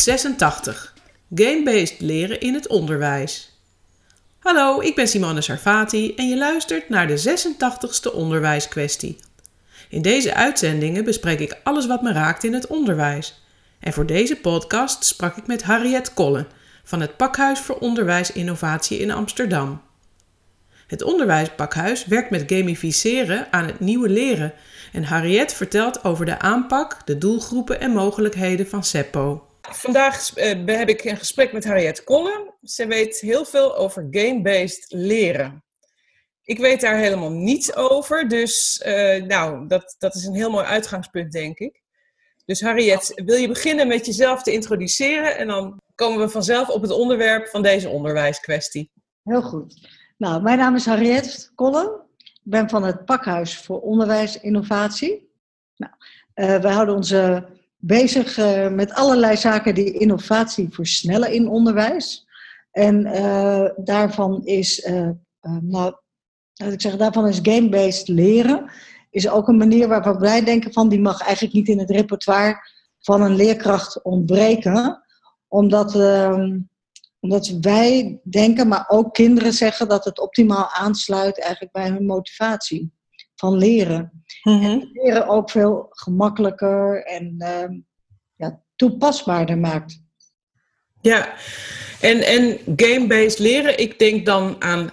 86. Game-based leren in het onderwijs. Hallo, ik ben Simone Sarfati en je luistert naar de 86ste onderwijskwestie. In deze uitzendingen bespreek ik alles wat me raakt in het onderwijs. En voor deze podcast sprak ik met Harriet Kolle van het Pakhuis voor Onderwijsinnovatie in Amsterdam. Het onderwijspakhuis werkt met gamificeren aan het nieuwe leren en Harriet vertelt over de aanpak, de doelgroepen en mogelijkheden van SEPPO. Vandaag uh, heb ik een gesprek met Harriet Kolle. Ze weet heel veel over game-based leren. Ik weet daar helemaal niets over, dus uh, nou, dat, dat is een heel mooi uitgangspunt, denk ik. Dus Harriet, wil je beginnen met jezelf te introduceren en dan komen we vanzelf op het onderwerp van deze onderwijskwestie. Heel goed. Nou, mijn naam is Harriet Kolle. Ik ben van het Pakhuis voor Onderwijsinnovatie. Nou, uh, wij houden uh, bezig uh, met allerlei zaken die innovatie versnellen in onderwijs. En daarvan is, nou, laat ik zeggen, daarvan is game-based leren is ook een manier waarvan wij denken van die mag eigenlijk niet in het repertoire van een leerkracht ontbreken. Omdat ehm, omdat wij denken, maar ook kinderen zeggen dat het optimaal aansluit eigenlijk bij hun motivatie van leren. Mhm. En leren ook veel gemakkelijker en uh, ja, toepasbaarder maakt. Ja, en, en game-based leren, ik denk dan aan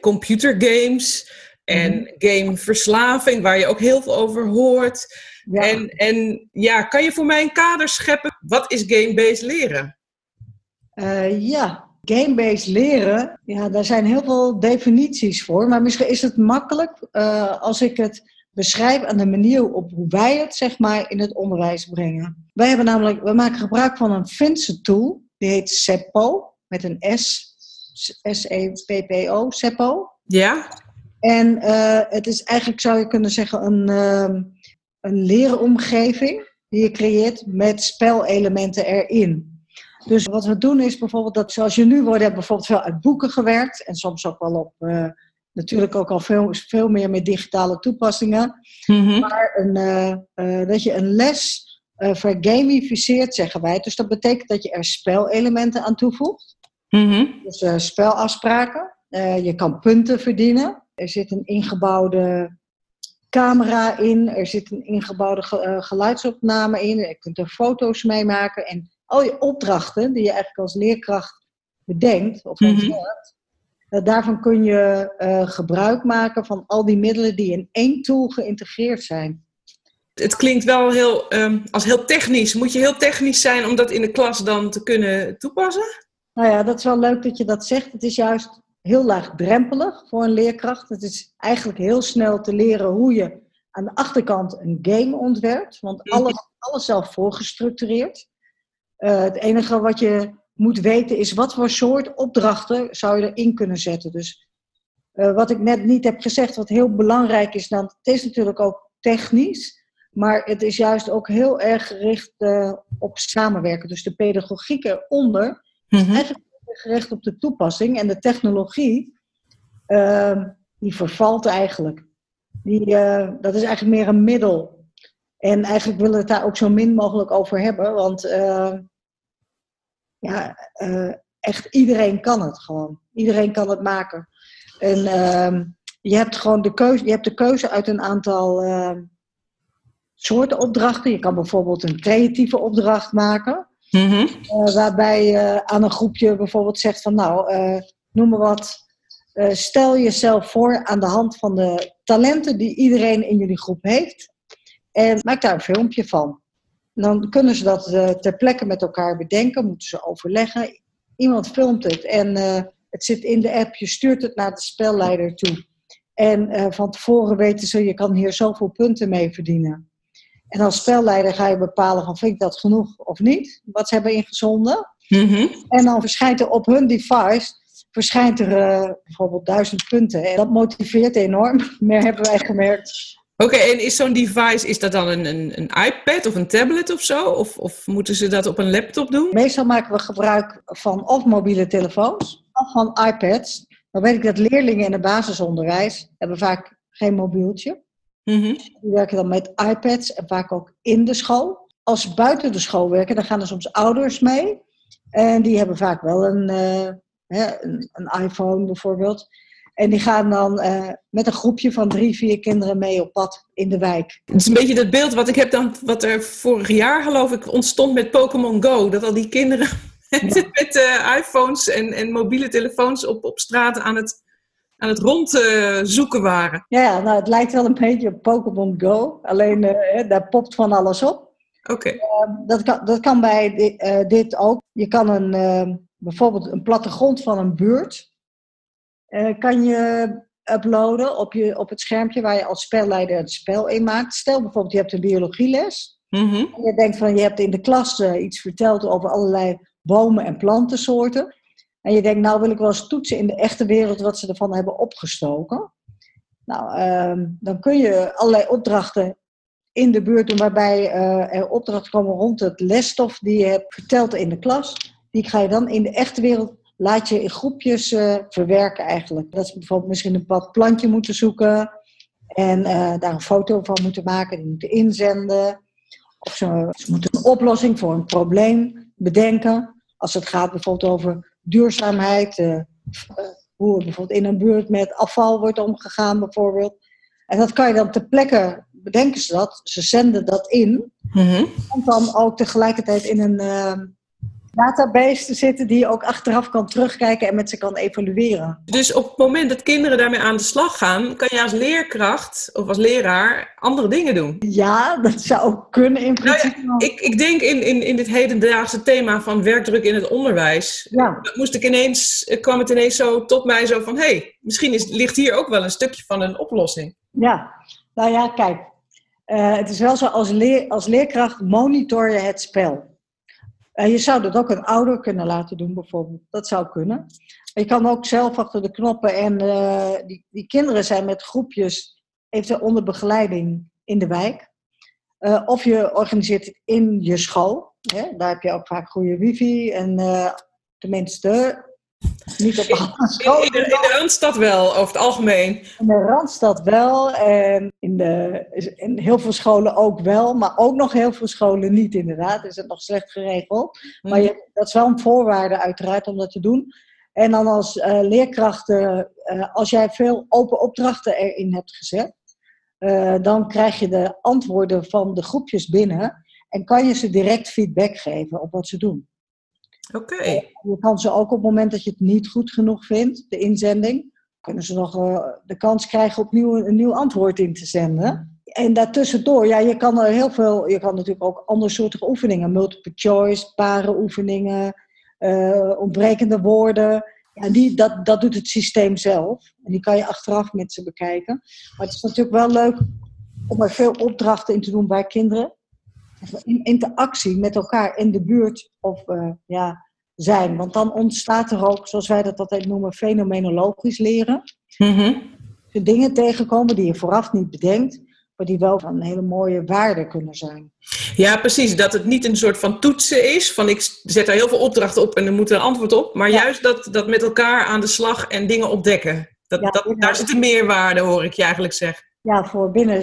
computergames en mm gameverslaving, waar je ook heel veel over hoort. Ja. En, en ja, kan je voor mij een kader scheppen? Wat is game-based leren? Uh, ja, game-based leren, ja, daar zijn heel veel definities voor. Maar misschien is het makkelijk uh, als ik het beschrijf aan de manier op hoe wij het zeg maar, in het onderwijs brengen. Wij hebben namelijk, we maken gebruik van een Finse tool, die heet SEPPO, met een S, S-E-P-P-O, SEPPO. Ja. En uh, het is eigenlijk, zou je kunnen zeggen, een, uh, een leeromgeving die je creëert met spelelementen erin. Dus wat we doen is bijvoorbeeld dat zoals je nu wordt, hebben bijvoorbeeld veel uit boeken gewerkt. En soms ook wel op, uh, natuurlijk ook al veel, veel meer met digitale toepassingen. Mm-hmm. Maar een, uh, uh, dat je een les vergamificeert, zeggen wij. Dus dat betekent dat je er spelelementen aan toevoegt. Mm-hmm. Dus spelafspraken. je kan punten verdienen. Er zit een ingebouwde camera in. Er zit een ingebouwde geluidsopname in. Je kunt er foto's mee maken. En al je opdrachten die je eigenlijk als leerkracht bedenkt of ontwerpt, mm-hmm. daarvan kun je uh, gebruik maken van al die middelen die in één tool geïntegreerd zijn. Het klinkt wel heel, um, als heel technisch. Moet je heel technisch zijn om dat in de klas dan te kunnen toepassen? Nou ja, dat is wel leuk dat je dat zegt. Het is juist heel laagdrempelig voor een leerkracht. Het is eigenlijk heel snel te leren hoe je aan de achterkant een game ontwerpt. Want alles, alles zelf voorgestructureerd. Uh, het enige wat je moet weten is wat voor soort opdrachten zou je erin kunnen zetten. Dus uh, wat ik net niet heb gezegd, wat heel belangrijk is, dan, het is natuurlijk ook technisch, maar het is juist ook heel erg gericht uh, op samenwerken. Dus de pedagogiek eronder is eigenlijk gericht op de toepassing en de technologie, ehm, die vervalt eigenlijk. Die, dat is eigenlijk meer een middel. En eigenlijk willen we het daar ook zo min mogelijk over hebben, want ja, uh, echt iedereen kan het gewoon. Iedereen kan het maken. En uh, je hebt gewoon de keuze, je hebt de keuze uit een aantal uh, soorten opdrachten. Je kan bijvoorbeeld een creatieve opdracht maken. Mm-hmm. waarbij je aan een groepje bijvoorbeeld zegt van nou, noem maar wat. stel jezelf voor aan de hand van de talenten die iedereen in jullie groep heeft. En maak daar een filmpje van. Dan kunnen ze dat uh, ter plekke met elkaar bedenken, moeten ze overleggen. Iemand filmt het en uh, het zit in de app, je stuurt het naar de spelleider toe. En uh, van tevoren weten ze, je kan hier zoveel punten mee verdienen. En als spelleider ga je bepalen van, vind ik dat genoeg of niet? Wat ze hebben ingezonden. Mm-hmm. En dan verschijnt er op hun device, verschijnt er bijvoorbeeld duizend punten. En dat motiveert enorm, meer hebben wij gemerkt. Oké, okay, en is zo'n device, is dat dan een, een, een, iPad of een tablet of zo? Of, of moeten ze dat op een laptop doen? Meestal maken we gebruik van of mobiele telefoons of van iPads. Dan weet ik dat leerlingen in het basisonderwijs hebben vaak geen mobieltje. Mm-hmm. Die werken dan met iPads en vaak ook in de school. als ze buiten de school werken, dan gaan er soms ouders mee. En die hebben vaak wel een, eh, hè, een, een, iPhone bijvoorbeeld. En die gaan dan uh, met een groepje van drie, vier kinderen mee op pad in de wijk. Het is een beetje dat beeld wat ik heb dan, wat er vorig jaar geloof ik ontstond met Pokémon Go. Dat al die kinderen met, ja. met uh, iPhones en, en mobiele telefoons op, op straat aan het, aan het rondzoeken waren. Ja, nou het lijkt wel een beetje op Pokémon Go. Alleen daar popt van alles op. Oké. Okay. dat, kan, dat kan bij dit, dit ook. Je kan een, bijvoorbeeld een plattegrond van een buurt uh, kan je uploaden op, je, op het schermpje waar je als spelleider het spel in maakt. Stel bijvoorbeeld, je hebt een biologieles. Mm -hmm. En je denkt van, je hebt in de klas uh, iets verteld over allerlei bomen en plantensoorten. En je denkt, nou wil ik wel eens toetsen in de echte wereld wat ze ervan hebben opgestoken. Nou, uh, dan kun je allerlei opdrachten in de buurt doen waarbij uh, er opdrachten komen rond het lesstof die je hebt verteld in de klas. Die ga je dan in de echte wereld laat je in groepjes uh, verwerken eigenlijk. Dat ze bijvoorbeeld misschien een pad plantje moeten zoeken en uh, daar een foto van moeten maken, die moeten inzenden. Of ze, ze, moeten een oplossing voor een probleem bedenken. Als het gaat bijvoorbeeld over duurzaamheid, uh, hoe bijvoorbeeld in een buurt met afval wordt omgegaan bijvoorbeeld. En dat kan je dan ter plekke, bedenken ze dat, ze zenden dat in. Mm -hmm. En dan ook tegelijkertijd in een database te zitten die je ook achteraf kan terugkijken en met ze kan evalueren. Dus op het moment dat kinderen daarmee aan de slag gaan, kan je als leerkracht of als leraar andere dingen doen? Ja, dat zou kunnen in principe. Nou ja, ik, ik denk in, in, in dit hedendaagse thema van werkdruk in het onderwijs, ja. moest ik ineens, kwam het ineens zo tot mij zo van, hé, hey, misschien is, ligt hier ook wel een stukje van een oplossing. Ja, nou ja, kijk. Uh, het is wel zo, als, leer, als leerkracht monitor je het spel. Uh, je zou dat ook een ouder kunnen laten doen, bijvoorbeeld. Dat zou kunnen. Je kan ook zelf achter de knoppen en uh, die, die kinderen zijn met groepjes, eventueel onder begeleiding in de wijk. Uh, of je organiseert het in je school. Hè? Daar heb je ook vaak goede wifi en tenminste niet op alle scholen. In, de, in de Randstad wel, over het algemeen. In de Randstad wel. En in, de, in heel veel scholen ook wel. Maar ook nog heel veel scholen niet, inderdaad. Is het nog slecht geregeld. Maar je, dat is wel een voorwaarde, uiteraard, om dat te doen. En dan als uh, leerkrachten, uh, als jij veel open opdrachten erin hebt gezet, uh, dan krijg je de antwoorden van de groepjes binnen. En kan je ze direct feedback geven op wat ze doen. Oké. Okay. Je kan ze ook op het moment dat je het niet goed genoeg vindt, de inzending, kunnen ze nog uh, de kans krijgen opnieuw een nieuw antwoord in te zenden. En daartussendoor, ja, je kan er heel veel, je kan natuurlijk ook andere soorten oefeningen, multiple choice, parenoefeningen, uh, ontbrekende woorden. Ja, die, dat, dat doet het systeem zelf. En die kan je achteraf met ze bekijken. Maar het is natuurlijk wel leuk om er veel opdrachten in te doen bij kinderen in interactie met elkaar in de buurt of uh, ja, zijn. Want dan ontstaat er ook, zoals wij dat altijd noemen, fenomenologisch leren. Mm -hmm. De dingen tegenkomen die je vooraf niet bedenkt, maar die wel van een hele mooie waarde kunnen zijn. Ja, precies. Dat het niet een soort van toetsen is. Van ik zet daar heel veel opdrachten op en er moet een antwoord op. Maar ja. juist dat, dat met elkaar aan de slag en dingen ontdekken. Dat, ja, dat, daar zit een meerwaarde, hoor ik je eigenlijk zeggen. Ja, voor binnen,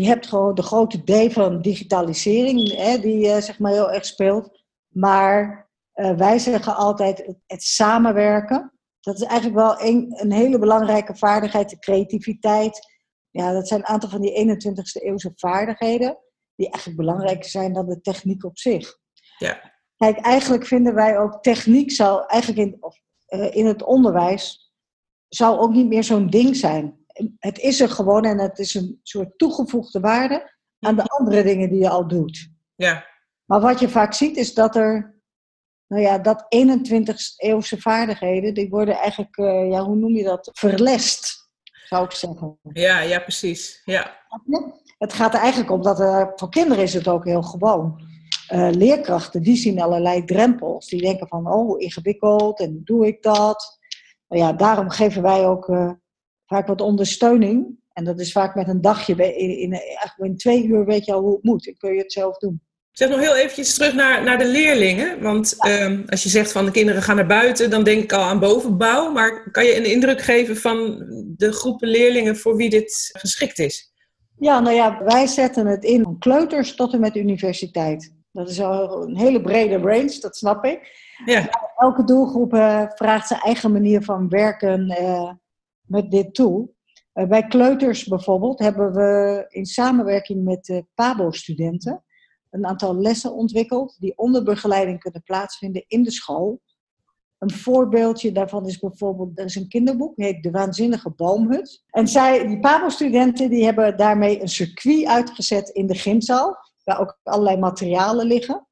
je hebt gewoon de grote D van digitalisering, hè, die uh, zeg maar heel erg speelt. Maar uh, wij zeggen altijd het, het, samenwerken. Dat is eigenlijk wel een, een hele belangrijke vaardigheid, de creativiteit. Ja, dat zijn een aantal van die 21ste eeuwse vaardigheden, die eigenlijk belangrijker zijn dan de techniek op zich. Ja. Kijk, eigenlijk vinden wij ook techniek zou eigenlijk in, of, uh, in het onderwijs zou ook niet meer zo'n ding zijn het is er gewoon en het is een soort toegevoegde waarde aan de andere dingen die je al doet. Ja. Maar wat je vaak ziet is dat er, nou ja, dat 21 eeuwse vaardigheden, die worden eigenlijk, uh, ja, hoe noem je dat, verlest, zou ik zeggen. Ja, ja, precies. Ja. Het gaat er eigenlijk om dat er, voor kinderen is het ook heel gewoon. Uh, leerkrachten, die zien allerlei drempels. Die denken van, oh, ingewikkeld en hoe doe ik dat? Nou ja, daarom geven wij ook uh, vaak wat ondersteuning. En dat is vaak met een dagje. In, in, in twee uur weet je al hoe het moet. Dan kun je het zelf doen. Zeg nog heel eventjes terug naar, naar de leerlingen. Want ja. um, als je zegt van de kinderen gaan naar buiten, dan denk ik al aan bovenbouw. Maar kan je een indruk geven van de groepen leerlingen voor wie dit geschikt is? Ja, nou ja, wij zetten het in van kleuters tot en met universiteit. Dat is al een hele brede range, dat snap ik. Ja. Elke doelgroep uh, vraagt zijn eigen manier van werken uh, met dit tool. Uh, bij kleuters bijvoorbeeld hebben we in samenwerking met PABO-studenten een aantal lessen ontwikkeld die onder begeleiding kunnen plaatsvinden in de school. Een voorbeeldje daarvan is bijvoorbeeld, er is een kinderboek, heet De Waanzinnige Boomhut. En zij, die PABO-studenten, die hebben daarmee een circuit uitgezet in de gymzaal, waar ook allerlei materialen liggen.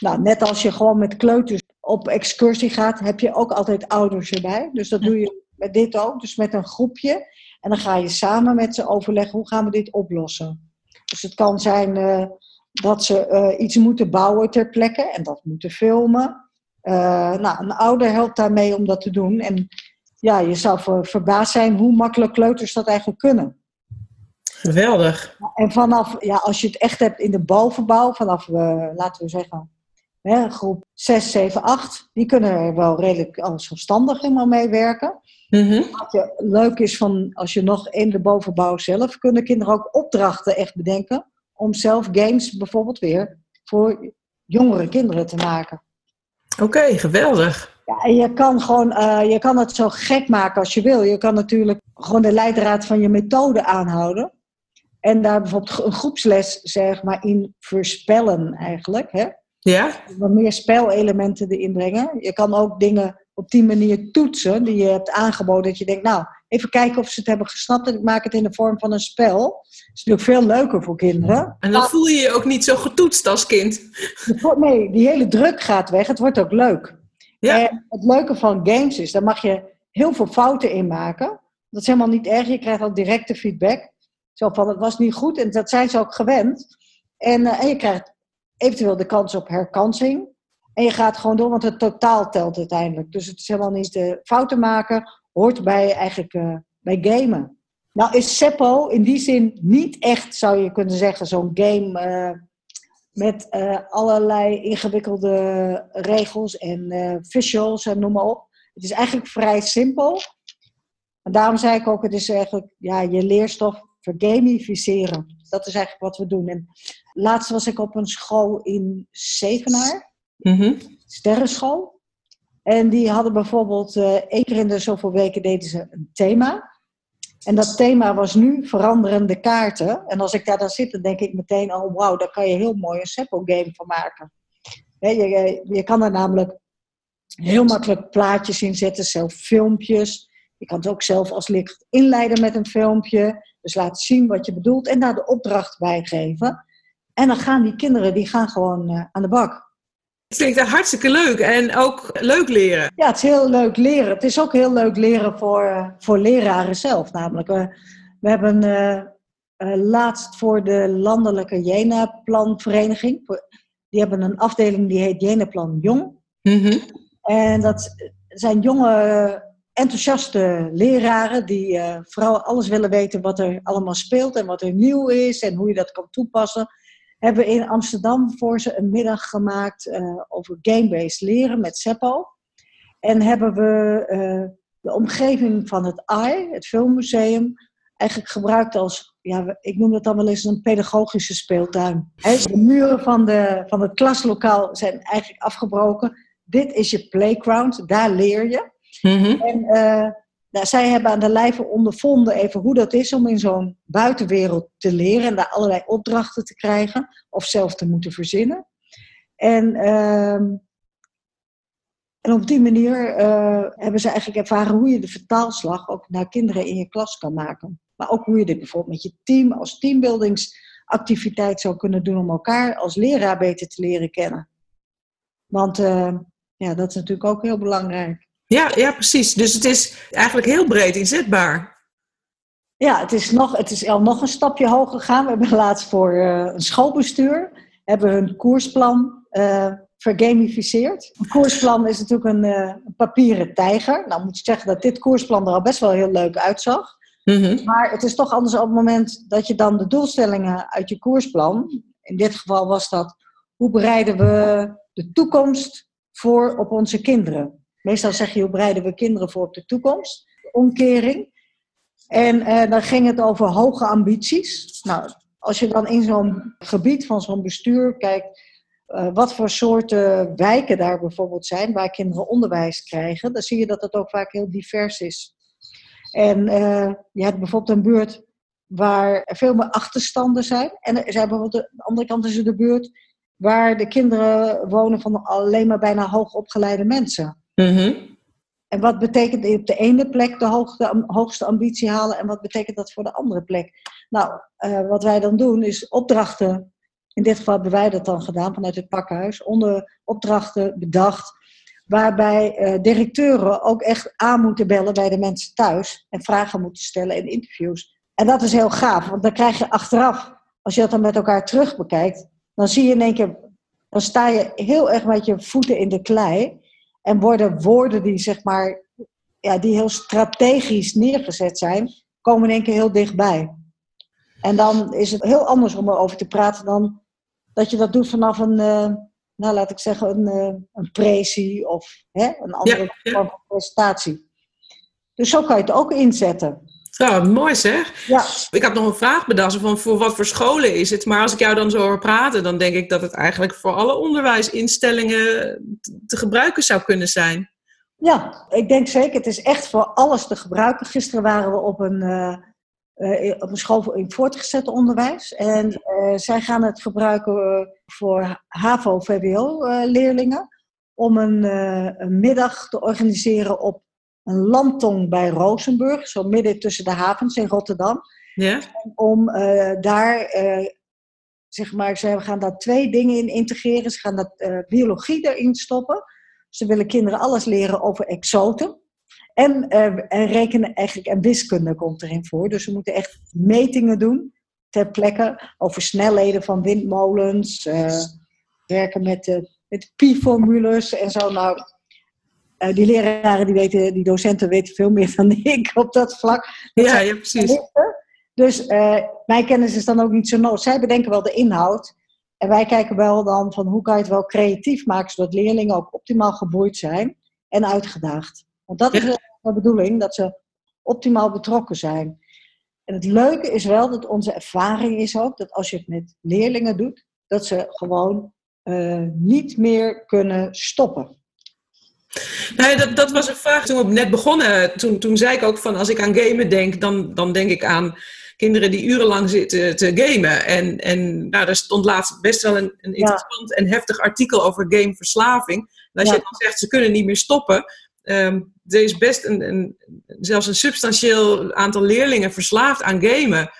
Nou, net als je gewoon met kleuters op excursie gaat, heb je ook altijd ouders erbij. Dus dat doe je met dit ook, dus met een groepje. En dan ga je samen met ze overleggen, hoe gaan we dit oplossen? Dus het kan zijn uh, dat ze uh, iets moeten bouwen ter plekke en dat moeten filmen. Uh, nou, een ouder helpt daarmee om dat te doen. En ja, je zou ver, verbaasd zijn hoe makkelijk kleuters dat eigenlijk kunnen. Geweldig. En vanaf, ja, als je het echt hebt in de bovenbouw, vanaf, laten we zeggen, hè, groep 6, 7, 8, die kunnen er wel redelijk zelfstandig helemaal mee werken. Mm -hmm. Wat je leuk is van als je nog in de bovenbouw zelf, kunnen kinderen ook opdrachten echt bedenken om zelf games bijvoorbeeld weer voor jongere kinderen te maken. Oké, okay, geweldig. Ja, en je kan gewoon, uh, je kan het zo gek maken als je wil. Je kan natuurlijk gewoon de leidraad van je methode aanhouden. En daar bijvoorbeeld een groepsles zeg maar in voorspellen eigenlijk. Hè? Ja. Wat meer spelelementen erin brengen. Je kan ook dingen op die manier toetsen die je hebt aangeboden. Dat je denkt, nou, even kijken of ze het hebben gesnapt en ik maak het in de vorm van een spel. Dat is natuurlijk veel leuker voor kinderen. En dan voel je je ook niet zo getoetst als kind. Nee, die hele druk gaat weg. Het wordt ook leuk. Ja. En het leuke van games is, daar mag je heel veel fouten in maken. Dat is helemaal niet erg. Je krijgt al directe feedback. Zo van, het was niet goed. En dat zijn ze ook gewend. En, uh, en je krijgt eventueel de kans op herkansing. En je gaat gewoon door, want het totaal telt uiteindelijk. Dus het is helemaal niet de fouten maken, hoort bij eigenlijk uh, bij gamen. Nou is Seppo in die zin niet echt, zou je kunnen zeggen, zo'n game uh, met uh, allerlei ingewikkelde regels en visuals en noem maar op. Het is eigenlijk vrij simpel. En daarom zei ik ook, het is eigenlijk ja, je leerstof vergamificeren. Dat is eigenlijk wat we doen. En laatst was ik op een school in Zevenaar, mm-hmm. sterrenschool. En die hadden bijvoorbeeld uh, één keer in de zoveel weken deden ze een thema. En dat thema was nu veranderende kaarten. En als ik daar dan zit, dan denk ik meteen, oh wauw, daar kan je heel mooi een Seppo-game van maken. je, je, kan er namelijk heel makkelijk plaatjes in zetten, zelf filmpjes. Je kan het ook zelf als licht inleiden met een filmpje. Dus laten zien wat je bedoelt en daar de opdracht bij geven. En dan gaan die kinderen die gaan gewoon uh, aan de bak. Het klinkt hartstikke leuk en ook leuk leren. Ja, het is heel leuk leren. Het is ook heel leuk leren voor, uh, voor leraren zelf. Namelijk, uh, we hebben laatst voor de landelijke Jena-planvereniging. Die hebben een afdeling die heet Jena-plan Jong. Mm-hmm. En dat zijn jonge enthousiaste leraren die uh, vooral alles willen weten wat er allemaal speelt en wat er nieuw is en hoe je dat kan toepassen. Hebben in Amsterdam voor ze een middag gemaakt uh, over game-based leren met Seppo. En hebben we uh, de omgeving van het AI, het filmmuseum, eigenlijk gebruikt als, ja, ik noem het dan wel eens een pedagogische speeltuin. De muren van, de, van het klaslokaal zijn eigenlijk afgebroken. Dit is je playground, daar leer je. Mm-hmm. En uh, nou, zij hebben aan de lijve ondervonden even hoe dat is om in zo'n buitenwereld te leren en daar allerlei opdrachten te krijgen of zelf te moeten verzinnen. En, uh, en op die manier uh, hebben ze eigenlijk ervaren hoe je de vertaalslag ook naar kinderen in je klas kan maken. Maar ook hoe je dit bijvoorbeeld met je team als teambuildingsactiviteit zou kunnen doen om elkaar als leraar beter te leren kennen. Want uh, ja, dat is natuurlijk ook heel belangrijk. Ja, ja, precies. Dus het is eigenlijk heel breed inzetbaar. Ja, het is, nog, het is al nog een stapje hoger gegaan. We hebben laatst voor uh, een schoolbestuur hebben hun koersplan uh, vergamificeerd. Een koersplan is natuurlijk een, uh, een, papieren tijger. Nou moet ik zeggen dat dit koersplan er al best wel heel leuk uitzag. Mm-hmm. Maar het is toch anders op het moment dat je dan de doelstellingen uit je koersplan... in dit geval was dat, hoe bereiden we de toekomst voor op onze kinderen? Meestal zeg je, hoe bereiden we kinderen voor op de toekomst? Omkering. En uh, dan ging het over hoge ambities. Nou, als je dan in zo'n gebied van zo'n bestuur kijkt, eh, wat voor soorten wijken daar bijvoorbeeld zijn, waar kinderen onderwijs krijgen, dan zie je dat het ook vaak heel divers is. En uh, je hebt bijvoorbeeld een buurt waar veel meer achterstanden zijn. En er zijn bijvoorbeeld de andere kant is er de buurt waar de kinderen wonen van alleen maar bijna hoogopgeleide mensen. Mhm. En wat betekent op de ene plek de hoogste, ambitie halen en wat betekent dat voor de andere plek? Nou, uh, wat wij dan doen is opdrachten, in dit geval hebben wij dat dan gedaan vanuit het pakhuis, onder opdrachten bedacht, waarbij uh, directeuren ook echt aan moeten bellen bij de mensen thuis en vragen moeten stellen in interviews. En dat is heel gaaf, want dan krijg je achteraf, als je dat dan met elkaar terug bekijkt, dan zie je in één keer, dan sta je heel erg met je voeten in de klei. En worden woorden die, zeg maar, ja, die heel strategisch neergezet zijn, komen in één keer heel dichtbij. En dan is het heel anders om erover te praten dan dat je dat doet vanaf een, uh, nou laat ik zeggen, een, uh, een precie of hè, een andere ja, presentatie. Dus zo kan je het ook inzetten. Zo, mooi zeg. Ja. Ik had nog een vraag bedacht van voor wat voor scholen is het. Maar als ik jou dan zo hoor praten, dan denk ik dat het eigenlijk voor alle onderwijsinstellingen te gebruiken zou kunnen zijn. Ja, ik denk zeker. Het is echt voor alles te gebruiken. Gisteren waren we op een, uh, uh, op een school in voortgezet onderwijs. En uh, zij gaan het gebruiken voor HAVO-VWO-leerlingen. Om een, een middag te organiseren op een landtong bij Rozenburg, zo midden tussen de havens in Rotterdam. Ja. Om uh, daar, uh, zeg maar, ze gaan daar twee dingen in integreren. Ze gaan dat uh, biologie erin stoppen. Ze willen kinderen alles leren over exoten. En, en rekenen eigenlijk, en wiskunde komt erin voor. Dus ze moeten echt metingen doen ter plekke over snelheden van windmolens. werken met, met pi-formules en zo. Nou, uh, die leraren, die, weten, die docenten weten veel meer dan ik op dat vlak. Dat ja, ja, precies. Dus uh, mijn kennis is dan ook niet zo nodig. Zij bedenken wel de inhoud. En wij kijken wel dan van hoe kan je het wel creatief maken, zodat leerlingen ook optimaal geboeid zijn en uitgedaagd. Want dat is de bedoeling, dat ze optimaal betrokken zijn. En het leuke is wel dat onze ervaring is ook dat als je het met leerlingen doet, dat ze gewoon uh, niet meer kunnen stoppen. Nee, dat, dat was een vraag toen we net begonnen. Toen, toen zei ik ook van als ik aan gamen denk, dan, dan denk ik aan kinderen die urenlang zitten te gamen. En, en nou, er stond laatst best wel een, een interessant ja. en heftig artikel over gameverslaving. En als ja. je dan zegt ze kunnen niet meer stoppen. Um, er is best een, een, zelfs een substantieel aantal leerlingen verslaafd aan gamen.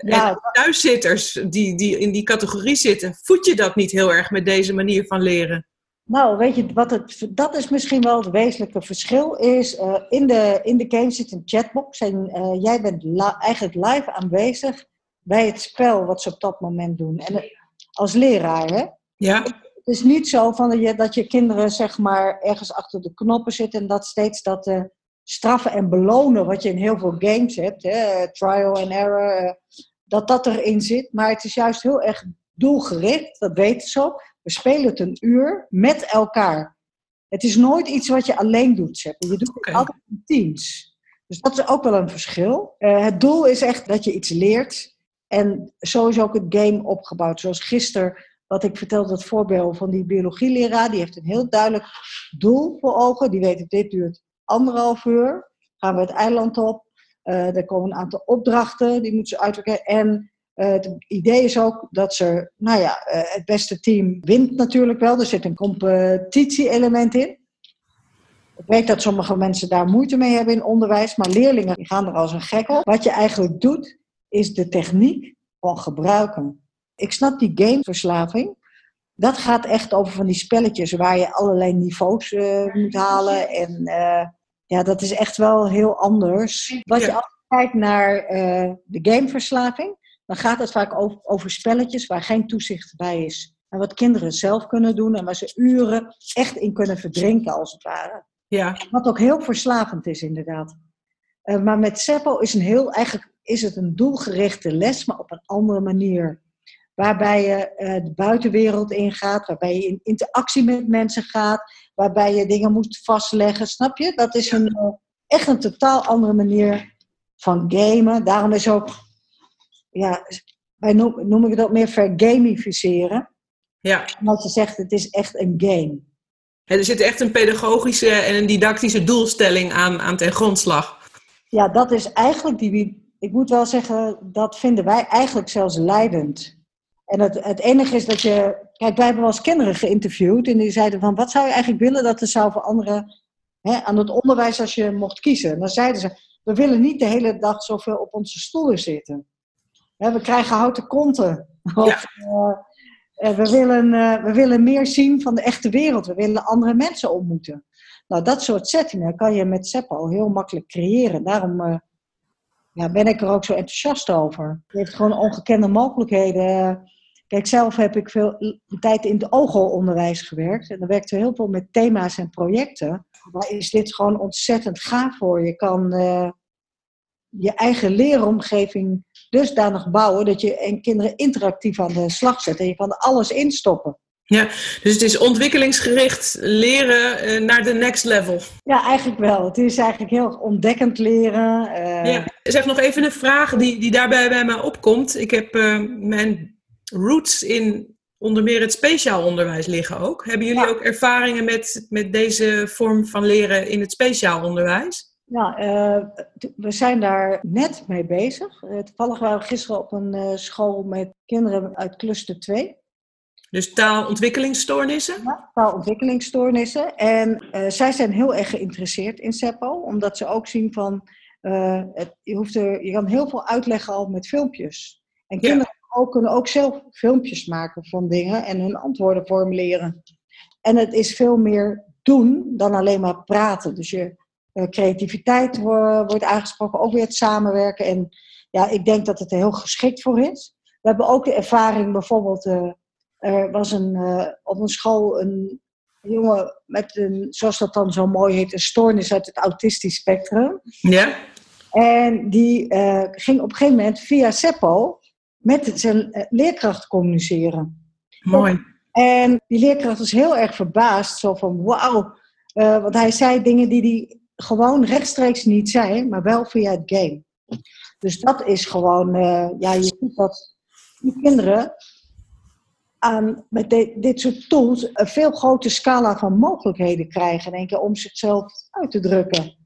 Ja. En thuiszitters die, die in die categorie zitten, voed je dat niet heel erg met deze manier van leren? Nou, weet je, wat het, dat is misschien wel het wezenlijke verschil. Is, uh, in, de, in de game zit een chatbox en uh, jij bent eigenlijk live aanwezig bij het spel wat ze op dat moment doen. En als leraar, hè? Ja. Het is niet zo van dat je, dat je kinderen zeg maar ergens achter de knoppen zitten en dat steeds dat uh, straffen en belonen, wat je in heel veel games hebt, hè, trial and error, dat dat erin zit. Maar het is juist heel erg doelgericht, dat weten ze ook. We spelen het een uur met elkaar. Het is nooit iets wat je alleen doet. Je doet het okay. altijd in teams. Dus dat is ook wel een verschil. Uh, het doel is echt dat je iets leert. En zo is ook het game opgebouwd. Zoals gisteren, wat ik vertelde, het voorbeeld van die biologieleraar. Die heeft een heel duidelijk doel voor ogen. Die weet, dit duurt anderhalf uur. Gaan we het eiland op. Uh, er komen een aantal opdrachten, die moeten ze uitwerken. En uh, het idee is ook dat ze, nou ja, uh, het beste team wint natuurlijk wel. Er zit een competitie-element in. Ik weet dat sommige mensen daar moeite mee hebben in onderwijs, maar leerlingen gaan er als een gek op. Wat je eigenlijk doet, is de techniek van gebruiken. Ik snap die gameverslaving. Dat gaat echt over van die spelletjes waar je allerlei niveaus uh, moet halen. En ja, dat is echt wel heel anders. Wat je altijd kijkt naar de gameverslaving, dan gaat het vaak over, over spelletjes waar geen toezicht bij is. En wat kinderen zelf kunnen doen en waar ze uren echt in kunnen verdrinken, als het ware. Ja. Wat ook heel verslavend is, inderdaad. Uh, maar met Seppo is, een heel, eigenlijk is het een doelgerichte les, maar op een andere manier. Waarbij je uh, de buitenwereld ingaat, waarbij je in interactie met mensen gaat, waarbij je dingen moet vastleggen, snap je? Dat is een, uh, echt een totaal andere manier van gamen. Daarom is ook ja, wij noemen, noemen we dat meer vergamificeren. Ja. Omdat je zegt, het is echt een game. En er zit echt een pedagogische en een didactische doelstelling aan, aan ten grondslag. Ja, dat is eigenlijk die. Ik moet wel zeggen, dat vinden wij eigenlijk zelfs leidend. En het, het enige is dat je. Kijk, wij hebben wel eens kinderen geïnterviewd en die zeiden van: wat zou je eigenlijk willen dat er zou veranderen hè, aan het onderwijs als je mocht kiezen? En dan zeiden ze: we willen niet de hele dag zoveel op onze stoelen zitten. We krijgen houten konten. Of, uh, we, willen, uh, we willen meer zien van de echte wereld. We willen andere mensen ontmoeten. Nou, dat soort settingen kan je met Seppo heel makkelijk creëren. Daarom ja, ben ik er ook zo enthousiast over. Het heeft gewoon ongekende mogelijkheden. Kijk, zelf heb ik veel tijd in het OGO-onderwijs gewerkt. En dan werkte we heel veel met thema's en projecten. Maar is dit gewoon ontzettend gaaf voor. Je kan uh, je eigen leeromgeving dusdanig bouwen dat je en kinderen interactief aan de slag zet. En je kan er alles instoppen. Ja, dus het is ontwikkelingsgericht leren uh, naar de next level. Ja, eigenlijk wel. Het is eigenlijk heel ontdekkend leren. Uh... Ja. Zeg nog even een vraag die, die daarbij bij mij opkomt. Ik heb uh, mijn roots in onder meer het speciaal onderwijs liggen ook. Hebben jullie ja. ook ervaringen met, met deze vorm van leren in het speciaal onderwijs? Ja, uh, we zijn daar net mee bezig. Uh, toevallig waren we gisteren op een uh, school met kinderen uit cluster 2. Dus taalontwikkelingsstoornissen? Ja, taalontwikkelingsstoornissen. En zij zijn heel erg geïnteresseerd in SEPO, omdat ze ook zien van, het, je, hoeft er, je kan heel veel uitleggen al met filmpjes. En kinderen ook, kunnen ook zelf filmpjes maken van dingen en hun antwoorden formuleren. En het is veel meer doen dan alleen maar praten. Dus je creativiteit wordt aangesproken, ook weer het samenwerken. En ja, ik denk dat het er heel geschikt voor is. We hebben ook de ervaring bijvoorbeeld, uh, er was een, uh, op een school een jongen met een, zoals dat dan zo mooi heet, een stoornis uit het autistisch spectrum. Ja. En die ging op een gegeven moment via Seppo met zijn leerkracht communiceren. Mooi. En die leerkracht was heel erg verbaasd, zo van wauw. want hij zei dingen die hij gewoon rechtstreeks niet zijn, maar wel via het game. Dus dat is gewoon, uh, ja, je ziet dat die kinderen aan, met dit soort tools een veel grotere scala van mogelijkheden krijgen, één keer om zichzelf uit te drukken.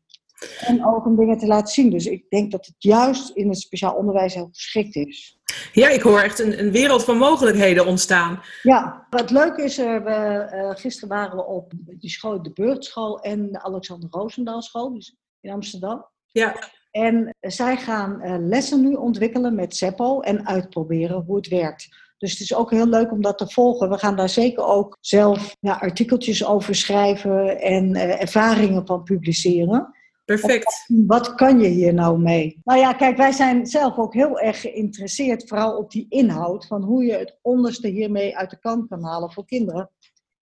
En ook om dingen te laten zien. Dus ik denk dat het juist in het speciaal onderwijs heel geschikt is. Ja, ik hoor echt een, een wereld van mogelijkheden ontstaan. Ja, wat leuk is, uh, we, uh, gisteren waren we op die school, de Beurtschool en de Alexander Roosendaal school dus in Amsterdam. Ja. En zij gaan uh, lessen nu ontwikkelen met Seppo en uitproberen hoe het werkt. Dus het is ook heel leuk om dat te volgen. We gaan daar zeker ook zelf ja, artikeltjes over schrijven en ervaringen van publiceren. Perfect. Wat kan je hier nou mee? Nou ja, kijk, wij zijn zelf ook heel erg geïnteresseerd, vooral op die inhoud, van hoe je het onderste hiermee uit de kant kan halen voor kinderen.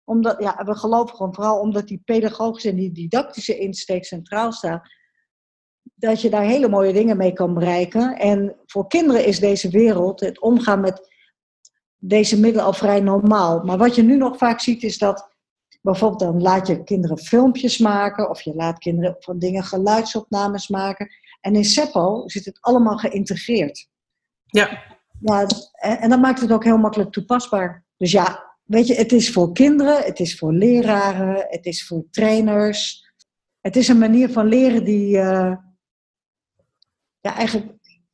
Omdat, ja, we geloven gewoon vooral omdat die pedagogische en die didactische insteek centraal staat, dat je daar hele mooie dingen mee kan bereiken. En voor kinderen is deze wereld, het omgaan met deze middelen al vrij normaal. Maar wat je nu nog vaak ziet is dat Bijvoorbeeld dan laat je kinderen filmpjes maken of je laat kinderen van dingen geluidsopnames maken. En in Seppo zit het allemaal geïntegreerd. Ja. ja en, en dat maakt het ook heel makkelijk toepasbaar. Dus ja, weet je, het is voor kinderen, het is voor leraren, het is voor trainers. Het is een manier van leren die, uh, ja, eigenlijk,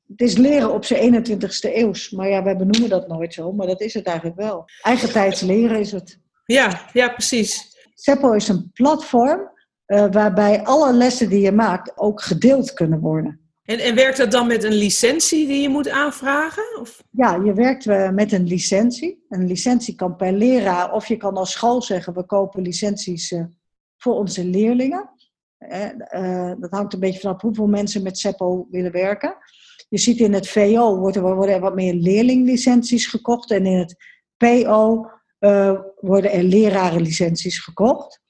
het is leren op zijn 21ste eeuws. Maar ja, wij benoemen dat nooit zo, maar dat is het eigenlijk wel. Eigentijds leren is het. Ja, ja, precies. Seppo is een platform uh, waarbij alle lessen die je maakt ook gedeeld kunnen worden. En, en werkt dat dan met een licentie die je moet aanvragen? Of? Ja, je werkt uh, met een licentie. Een licentie kan per leraar, of je kan als school zeggen: we kopen licenties uh, voor onze leerlingen. dat hangt een beetje vanaf hoeveel mensen met Seppo willen werken. Je ziet in het VO worden, worden er wat meer leerlinglicenties gekocht en in het PO uh, worden er lerarenlicenties gekocht.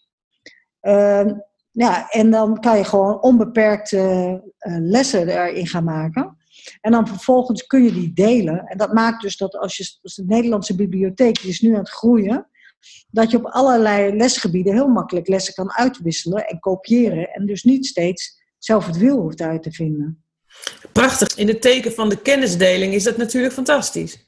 Uh, ja, en dan kan je gewoon onbeperkte uh, lessen erin gaan maken. En dan vervolgens kun je die delen. En dat maakt dus dat als je als de Nederlandse bibliotheek die is nu aan het groeien, dat je op allerlei lesgebieden heel makkelijk lessen kan uitwisselen en kopiëren. En dus niet steeds zelf het wiel hoeft uit te vinden. Prachtig. In het teken van de kennisdeling is dat natuurlijk fantastisch.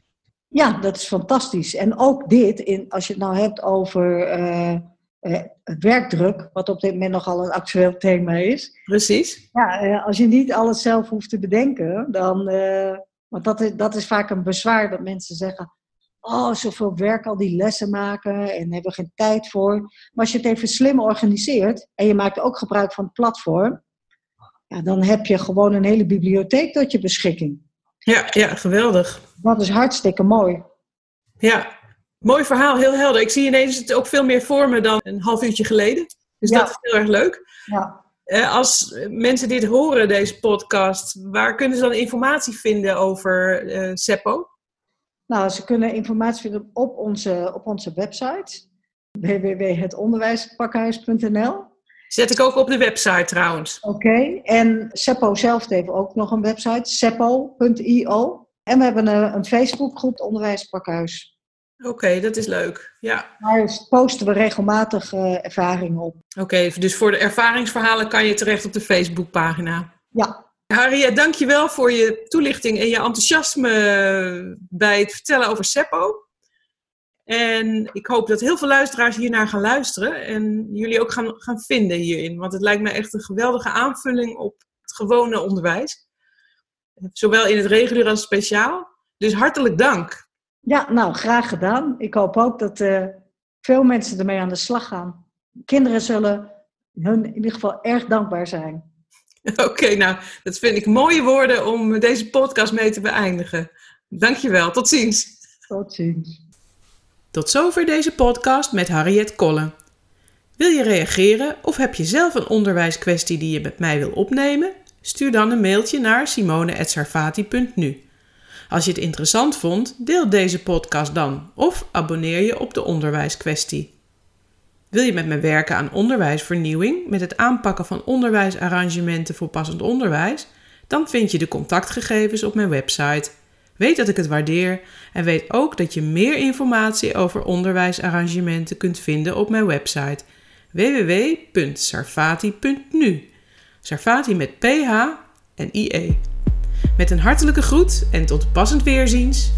Ja, dat is fantastisch. En ook dit, in, als je het nou hebt over uh, uh, werkdruk, wat op dit moment nogal een actueel thema is. Precies. Ja, uh, als je niet alles zelf hoeft te bedenken, dan. want dat is, dat is vaak een bezwaar dat mensen zeggen. Oh, zoveel werk, al die lessen maken en hebben geen tijd voor. Maar als je het even slim organiseert en je maakt ook gebruik van het platform, ja, dan heb je gewoon een hele bibliotheek tot je beschikking. Ja, ja, geweldig. Dat is hartstikke mooi. Ja, mooi verhaal, heel helder. Ik zie ineens het ook veel meer voor me dan een half uurtje geleden. Dus Ja. dat is heel erg leuk. Ja. Eh, als mensen dit horen, deze podcast, waar kunnen ze dan informatie vinden over eh Seppo? Nou, ze kunnen informatie vinden op onze, op onze website www.hetonderwijspakhuis.nl. Zet ik ook op de website trouwens. Oké, en Seppo zelf heeft ook nog een website, seppo.io. En we hebben een, een Facebookgroep Onderwijspakhuis. Oké, dat is leuk. Ja. Daar posten we regelmatig eh, ervaringen op. Oké, dus voor de ervaringsverhalen kan je terecht op de Facebookpagina. Ja, Harriet, dankjewel voor je toelichting en je enthousiasme bij het vertellen over Seppo. En ik hoop dat heel veel luisteraars hiernaar gaan luisteren en jullie ook gaan, gaan vinden hierin. Want het lijkt me echt een geweldige aanvulling op het gewone onderwijs. Zowel in het regulier als speciaal. Dus hartelijk dank. ja nou, graag gedaan. Ik hoop ook dat eh, veel mensen ermee aan de slag gaan. Kinderen zullen hun in ieder geval erg dankbaar zijn. Oké, nou, dat vind ik mooie woorden om deze podcast mee te beëindigen. Dankjewel, tot ziens. Tot ziens. Tot zover deze podcast met Harriet Kolle. Wil je reageren of heb je zelf een onderwijskwestie die je met mij wil opnemen? Stuur dan een mailtje naar simone.sarfati.nu. Als je het interessant vond, deel deze podcast dan of abonneer je op de onderwijskwestie. Wil je met me werken aan onderwijsvernieuwing met het aanpakken van onderwijsarrangementen voor passend onderwijs? Dan vind je de contactgegevens op mijn website. Weet dat ik het waardeer en weet ook dat je meer informatie over onderwijsarrangementen kunt vinden op mijn website www.sarfati.nu. Sarfati met PH en IE. Met een hartelijke groet en tot passend weerziens.